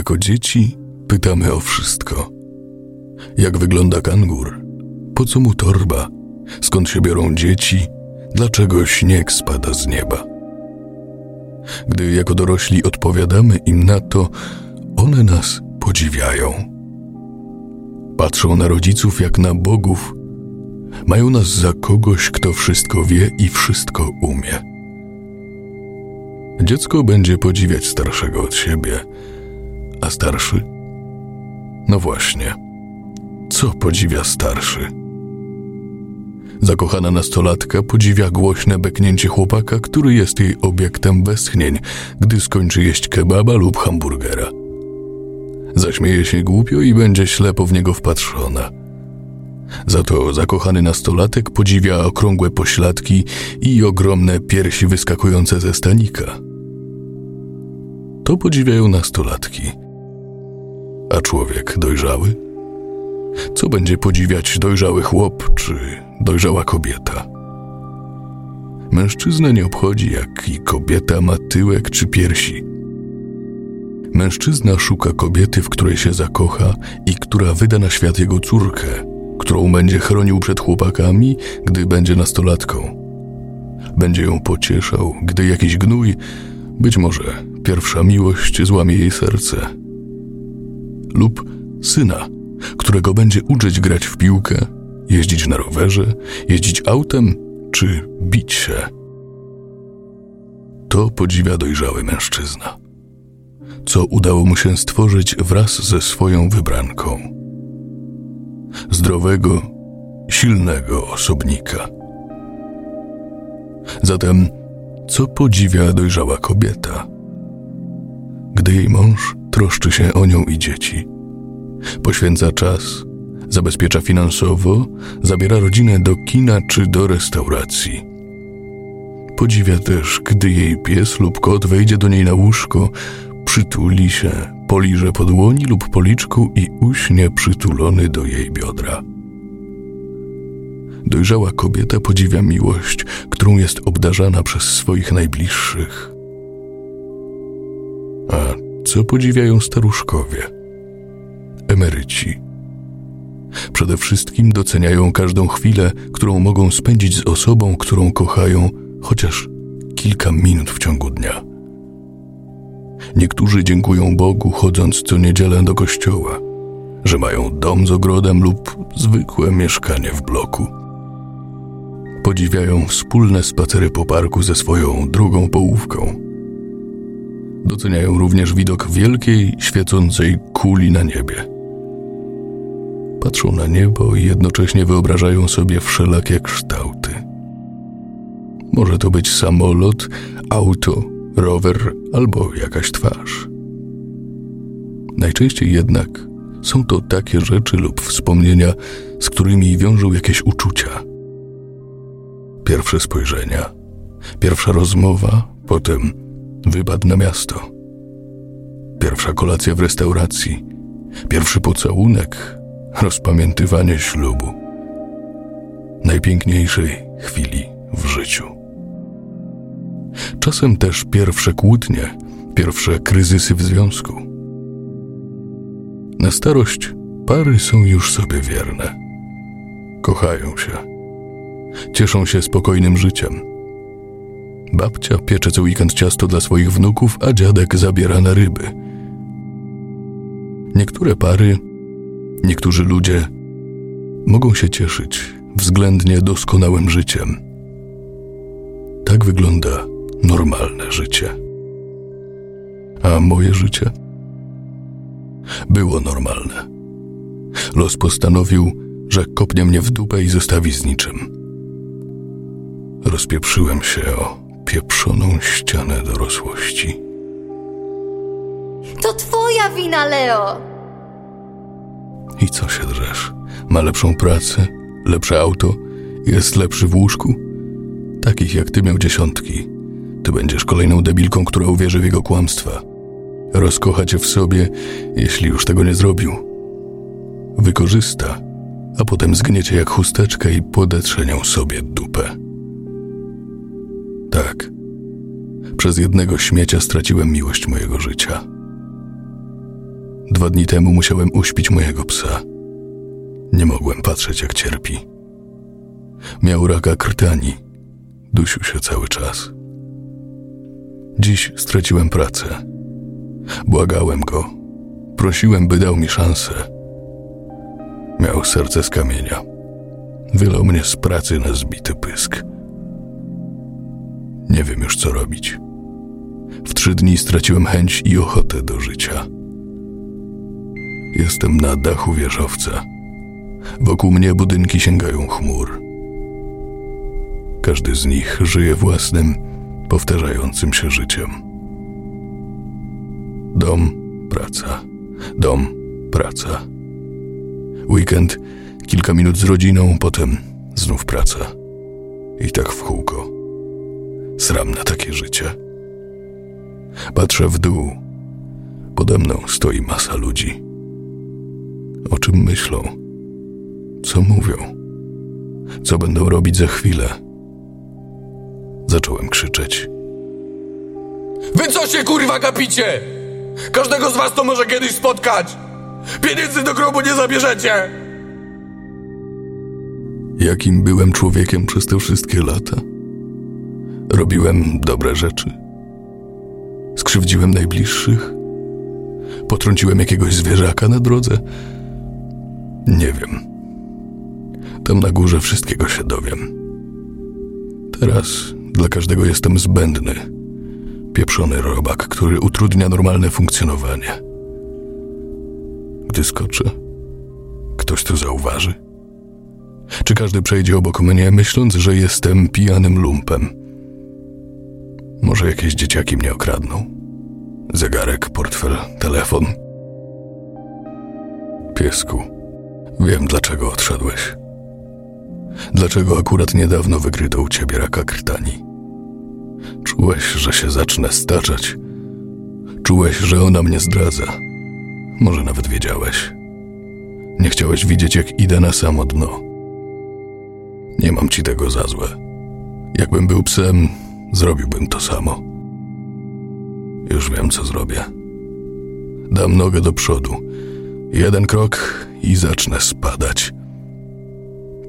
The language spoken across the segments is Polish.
Jako dzieci pytamy o wszystko. Jak wygląda kangur? Po co mu torba? Skąd się biorą dzieci? Dlaczego śnieg spada z nieba? Gdy jako dorośli odpowiadamy im na to, one nas podziwiają. Patrzą na rodziców jak na bogów. Mają nas za kogoś, kto wszystko wie i wszystko umie. Dziecko będzie podziwiać starszego od siebie, a starszy? No właśnie, co podziwia starszy? Zakochana nastolatka podziwia głośne beknięcie chłopaka, który jest jej obiektem westchnień, gdy skończy jeść kebaba lub hamburgera. Zaśmieje się głupio i będzie ślepo w niego wpatrzona. Za to zakochany nastolatek podziwia okrągłe pośladki i ogromne piersi wyskakujące ze stanika. To podziwiają nastolatki. A człowiek dojrzały? Co będzie podziwiać dojrzały chłop czy dojrzała kobieta? Mężczyznę nie obchodzi, jak i kobieta ma tyłek czy piersi. Mężczyzna szuka kobiety, w której się zakocha i która wyda na świat jego córkę, którą będzie chronił przed chłopakami, gdy będzie nastolatką. Będzie ją pocieszał, gdy jakiś gnój, być może pierwsza miłość złamie jej serce. Lub syna, którego będzie uczyć grać w piłkę, jeździć na rowerze, jeździć autem czy bić się. To podziwia dojrzały mężczyzna co udało mu się stworzyć wraz ze swoją wybranką. Zdrowego, silnego osobnika. Zatem, co podziwia dojrzała kobieta? Gdy jej mąż troszczy się o nią i dzieci, poświęca czas, zabezpiecza finansowo, zabiera rodzinę do kina czy do restauracji. Podziwia też, gdy jej pies lub kot wejdzie do niej na łóżko, przytuli się, poliże po dłoni lub policzku i uśnie przytulony do jej biodra. Dojrzała kobieta podziwia miłość, którą jest obdarzana przez swoich najbliższych. A co podziwiają staruszkowie? Emeryci. Przede wszystkim doceniają każdą chwilę, którą mogą spędzić z osobą, którą kochają, chociaż kilka minut w ciągu dnia. Niektórzy dziękują Bogu, chodząc co niedzielę do kościoła, że mają dom z ogrodem lub zwykłe mieszkanie w bloku. Podziwiają wspólne spacery po parku ze swoją drugą połówką. Doceniają również widok wielkiej, świecącej kuli na niebie. Patrzą na niebo i jednocześnie wyobrażają sobie wszelakie kształty. Może to być samolot, auto, rower albo jakaś twarz. Najczęściej jednak są to takie rzeczy lub wspomnienia, z którymi wiążą jakieś uczucia. Pierwsze spojrzenia, pierwsza rozmowa, potem wypad na miasto, pierwsza kolacja w restauracji, pierwszy pocałunek, rozpamiętywanie ślubu, najpiękniejszej chwili w życiu. Czasem też pierwsze kłótnie, pierwsze kryzysy w związku. Na starość pary są już sobie wierne. Kochają się. Cieszą się spokojnym życiem. Babcia piecze co weekend ciasto dla swoich wnuków, a dziadek zabiera na ryby. Niektóre pary, niektórzy ludzie mogą się cieszyć względnie doskonałym życiem. Tak wygląda normalne życie. A moje życie było normalne. Los postanowił, że kopnie mnie w dupę i zostawi z niczym. Rozpieprzyłem się o pieprzoną ścianę dorosłości. To twoja wina, Leo! I co się drzesz? Ma lepszą pracę, lepsze auto, jest lepszy w łóżku? Takich jak ty miał dziesiątki. Ty będziesz kolejną debilką, która uwierzy w jego kłamstwa. Rozkocha cię w sobie, jeśli już tego nie zrobił. Wykorzysta, a potem zgniecie jak chusteczkę i podetrze nią sobie dupę. Tak. Przez jednego śmiecia straciłem miłość mojego życia. Dwa dni temu musiałem uśpić mojego psa. Nie mogłem patrzeć, jak cierpi. Miał raka krtani. Dusił się cały czas. Dziś straciłem pracę. Błagałem go. Prosiłem, by dał mi szansę. Miał serce z kamienia. Wylał mnie z pracy na zbity pysk. Nie wiem już, co robić. W trzy dni straciłem chęć i ochotę do życia. Jestem na dachu wieżowca. Wokół mnie budynki sięgają chmur. Każdy z nich żyje własnym, powtarzającym się życiem. Dom, praca, dom, praca. Weekend, kilka minut z rodziną, potem znów praca. I tak w kółko. Sram na takie życie. Patrzę w dół. Pode mną stoi masa ludzi. O czym myślą? Co mówią? Co będą robić za chwilę? Zacząłem krzyczeć. Wy co się kurwa gapicie? Każdego z was to może kiedyś spotkać! Pieniędzy do grobu nie zabierzecie! Jakim byłem człowiekiem przez te wszystkie lata? Robiłem dobre rzeczy. Skrzywdziłem najbliższych. Potrąciłem jakiegoś zwierzaka na drodze. Nie wiem. Tam na górze wszystkiego się dowiem. Teraz dla każdego jestem zbędny. Pieprzony robak, który utrudnia normalne funkcjonowanie. Gdy skoczę, ktoś to zauważy? Czy każdy przejdzie obok mnie, myśląc, że jestem pijanym lumpem? Może jakieś dzieciaki mnie okradną? Zegarek, portfel, telefon. Piesku, wiem dlaczego odszedłeś. Dlaczego akurat niedawno wykryto u ciebie raka krtani? Czułeś, że się zacznę staczać. Czułeś, że ona mnie zdradza. Może nawet wiedziałeś. Nie chciałeś widzieć, jak idę na samo dno. Nie mam ci tego za złe. Jakbym był psem, zrobiłbym to samo. Już wiem, co zrobię. Dam nogę do przodu. Jeden krok i zacznę spadać.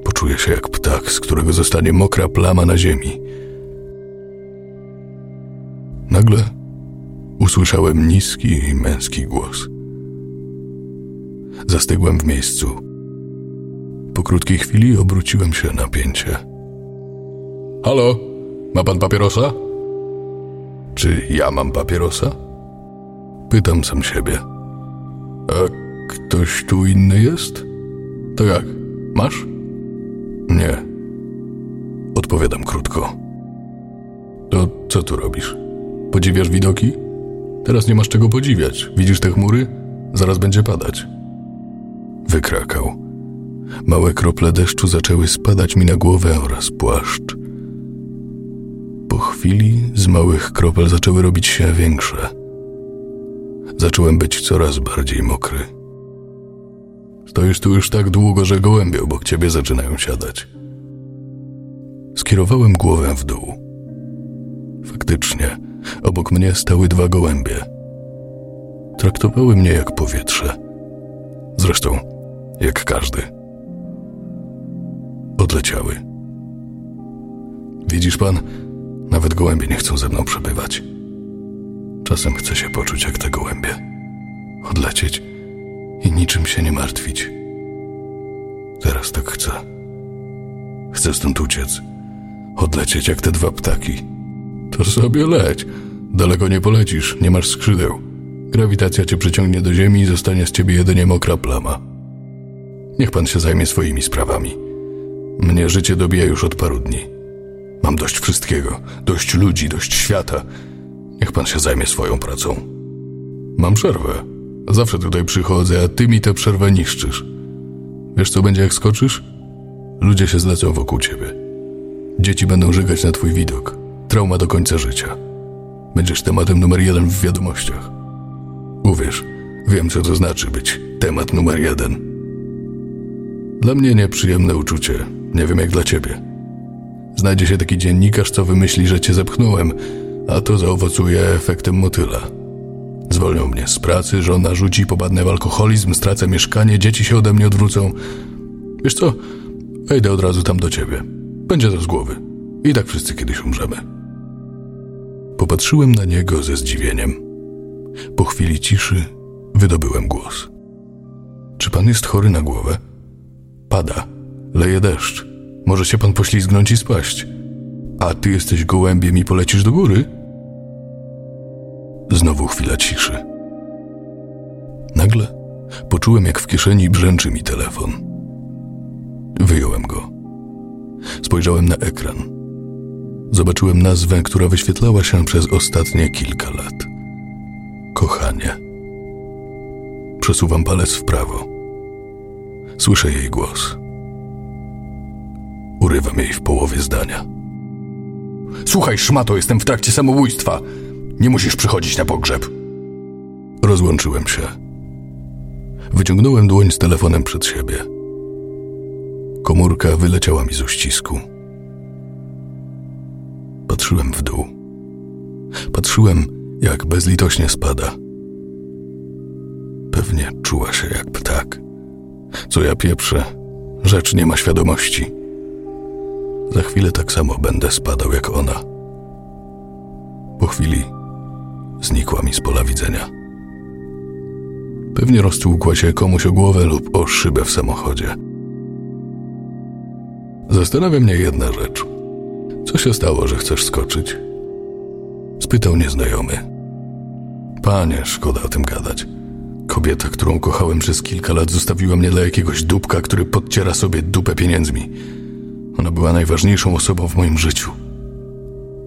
Poczuję się jak ptak, z którego zostanie mokra plama na ziemi. Nagle usłyszałem niski i męski głos. Zastygłem w miejscu. Po krótkiej chwili obróciłem się na pięcie. Halo, ma pan papierosa? Czy ja mam papierosa? Pytam sam siebie. A ktoś tu inny jest? To jak? Masz? Nie. Odpowiadam krótko. To co tu robisz? Podziwiasz widoki? Teraz nie masz czego podziwiać. Widzisz te chmury? Zaraz będzie padać. Wykrakał. Małe krople deszczu zaczęły spadać mi na głowę oraz płaszcz. Chwili z małych kropel zaczęły robić się większe. Zacząłem być coraz bardziej mokry. Stoisz tu już tak długo, że gołębie obok ciebie zaczynają siadać. Skierowałem głowę w dół. Faktycznie, obok mnie stały dwa gołębie. Traktowały mnie jak powietrze. Zresztą, jak każdy. Odleciały. Widzisz pan, nawet gołębie nie chcą ze mną przebywać. Czasem chcę się poczuć jak te gołębie. Odlecieć i niczym się nie martwić. Teraz tak chcę. Chcę stąd uciec. Odlecieć jak te dwa ptaki. To sobie leć. Daleko nie polecisz, nie masz skrzydeł. Grawitacja cię przyciągnie do ziemi i zostanie z ciebie jedynie mokra plama. Niech pan się zajmie swoimi sprawami. Mnie życie dobija już od paru dni. Mam dość wszystkiego, dość ludzi, dość świata. Niech pan się zajmie swoją pracą. Mam przerwę. Zawsze tutaj przychodzę, a ty mi tę przerwę niszczysz. Wiesz, co będzie, jak skoczysz? Ludzie się zlecą wokół ciebie. Dzieci będą żygać na twój widok. Trauma do końca życia. Będziesz tematem numer jeden w wiadomościach. Uwierz, wiem, co to znaczy być temat numer jeden. Dla mnie nieprzyjemne uczucie. Nie wiem, jak dla ciebie. Znajdzie się taki dziennikarz, co wymyśli, że cię zepchnąłem, a to zaowocuje efektem motyla. Zwolnią mnie z pracy, żona rzuci, popadnę w alkoholizm, stracę mieszkanie, dzieci się ode mnie odwrócą. Wiesz co? Wejdę od razu tam do ciebie. Będzie to z głowy. I tak wszyscy kiedyś umrzemy. Popatrzyłem na niego ze zdziwieniem. Po chwili ciszy wydobyłem głos. Czy pan jest chory na głowę? Pada, leje deszcz. Może się pan poślizgnąć i spaść. A ty jesteś gołębiem i polecisz do góry? Znowu chwila ciszy. Nagle poczułem, jak w kieszeni brzęczy mi telefon. Wyjąłem go. Spojrzałem na ekran. Zobaczyłem nazwę, która wyświetlała się przez ostatnie kilka lat. Kochanie. Przesuwam palec w prawo. Słyszę jej głos. Urywam jej w połowie zdania. Słuchaj, szmato, jestem w trakcie samobójstwa. Nie musisz przychodzić na pogrzeb. Rozłączyłem się. Wyciągnąłem dłoń z telefonem przed siebie. Komórka wyleciała mi z uścisku. Patrzyłem w dół. Patrzyłem, jak bezlitośnie spada. Pewnie czuła się jak ptak. Co ja pieprzę, rzecz nie ma świadomości. Za chwilę tak samo będę spadał jak ona. Po chwili znikła mi z pola widzenia. Pewnie roztłukła się komuś o głowę lub o szybę w samochodzie. Zastanawia mnie jedna rzecz. Co się stało, że chcesz skoczyć? Spytał nieznajomy. Panie, szkoda o tym gadać. Kobieta, którą kochałem przez kilka lat, zostawiła mnie dla jakiegoś dupka, który podciera sobie dupę pieniędzmi. Ona była najważniejszą osobą w moim życiu.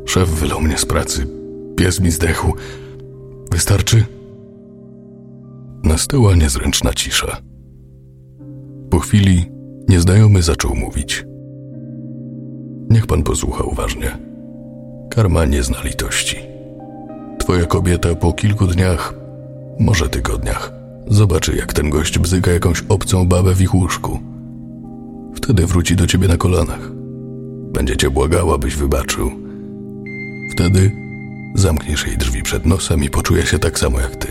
Szef wylał mnie z pracy, pies mi zdechł. Wystarczy? Nastała niezręczna cisza. Po chwili nieznajomy zaczął mówić. Niech pan posłucha uważnie. Karma nie zna litości. Twoja kobieta po kilku dniach, może tygodniach, zobaczy, jak ten gość bzyka jakąś obcą babę w ich łóżku. Wtedy wróci do ciebie na kolanach. Będzie cię błagała, byś wybaczył. Wtedy zamkniesz jej drzwi przed nosem i poczuje się tak samo jak ty.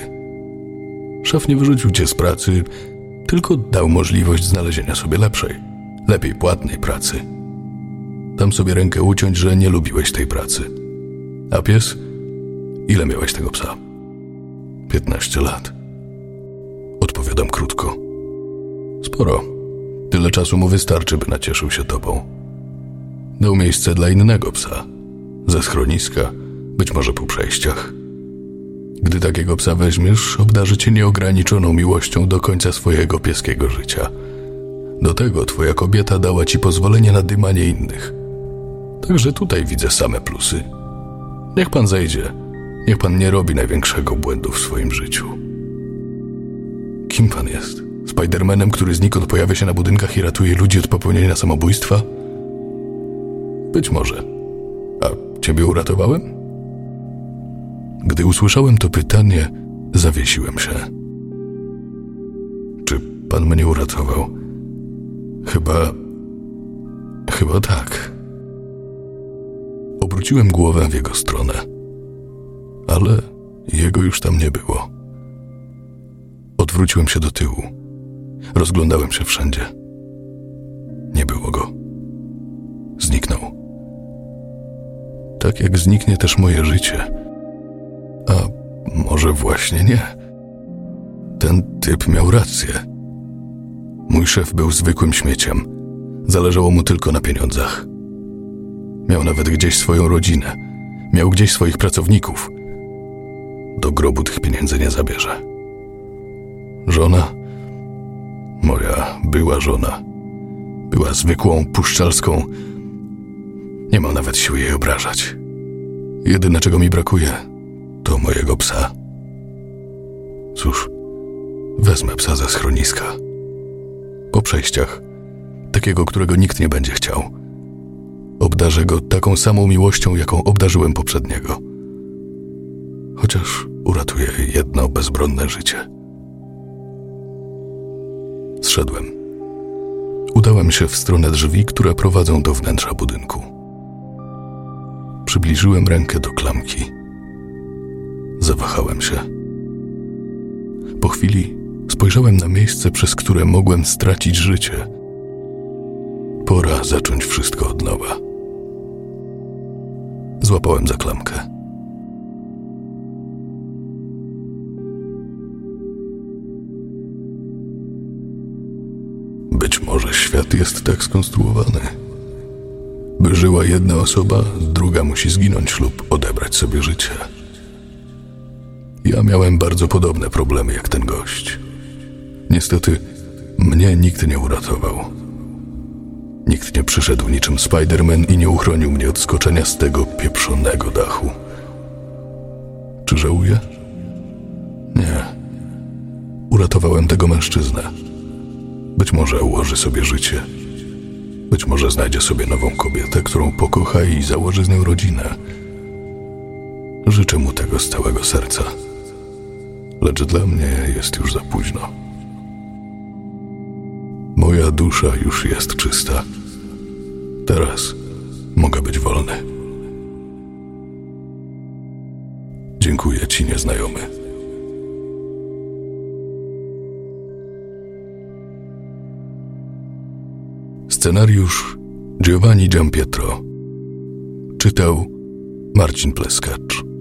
Szef nie wyrzucił cię z pracy, tylko dał możliwość znalezienia sobie lepszej, lepiej płatnej pracy. Dam sobie rękę uciąć, że nie lubiłeś tej pracy. A pies? Ile miałeś tego psa? Piętnaście lat. Odpowiadam krótko. Sporo. Tyle czasu mu wystarczy, by nacieszył się tobą. Dał miejsce dla innego psa. Ze schroniska, być może po przejściach. Gdy takiego psa weźmiesz, obdarzy cię nieograniczoną miłością do końca swojego pieskiego życia. Do tego twoja kobieta dała ci pozwolenie na dymanie innych. Także tutaj widzę same plusy. Niech pan zejdzie. Niech pan nie robi największego błędu w swoim życiu. Kim pan jest? Spidermanem, który znikąd pojawia się na budynkach i ratuje ludzi od popełnienia samobójstwa? Być może. A ciebie uratowałem? Gdy usłyszałem to pytanie, zawiesiłem się. Czy pan mnie uratował? Chyba. Chyba tak. Obróciłem głowę w jego stronę, ale jego już tam nie było. Odwróciłem się do tyłu. Rozglądałem się wszędzie. Nie było go. Zniknął. Tak jak zniknie też moje życie. A może właśnie nie? Ten typ miał rację. Mój szef był zwykłym śmieciem. Zależało mu tylko na pieniądzach. Miał nawet gdzieś swoją rodzinę. Miał gdzieś swoich pracowników. Do grobu tych pieniędzy nie zabierze. Żona? Moja była żona. Była zwykłą, puszczalską. Nie mam nawet siły jej obrażać. Jedyne, czego mi brakuje, to mojego psa. Cóż, wezmę psa ze schroniska. Po przejściach, takiego, którego nikt nie będzie chciał. Obdarzę go taką samą miłością, jaką obdarzyłem poprzedniego. Chociaż uratuję jedno bezbronne życie. Zszedłem. Udałem się w stronę drzwi, które prowadzą do wnętrza budynku. Przybliżyłem rękę do klamki. Zawahałem się. Po chwili spojrzałem na miejsce, przez które mogłem stracić życie. Pora zacząć wszystko od nowa. Złapałem za klamkę. Jest tak skonstruowany. By żyła jedna osoba, druga musi zginąć lub odebrać sobie życie. Ja miałem bardzo podobne problemy jak ten gość. Niestety, mnie nikt nie uratował. Nikt nie przyszedł niczym Spider-Man i nie uchronił mnie od skoczenia z tego pieprzonego dachu. Czy żałuję? Nie. Uratowałem tego mężczyznę. Być może ułoży sobie życie. Być może znajdzie sobie nową kobietę, którą pokocha i założy z nią rodzinę. Życzę mu tego z całego serca. Lecz dla mnie jest już za późno. Moja dusza już jest czysta. Teraz mogę być wolny. Dziękuję ci, nieznajomy. Scenariusz Giovanni Giampietro. Czytał Marcin Pleskacz.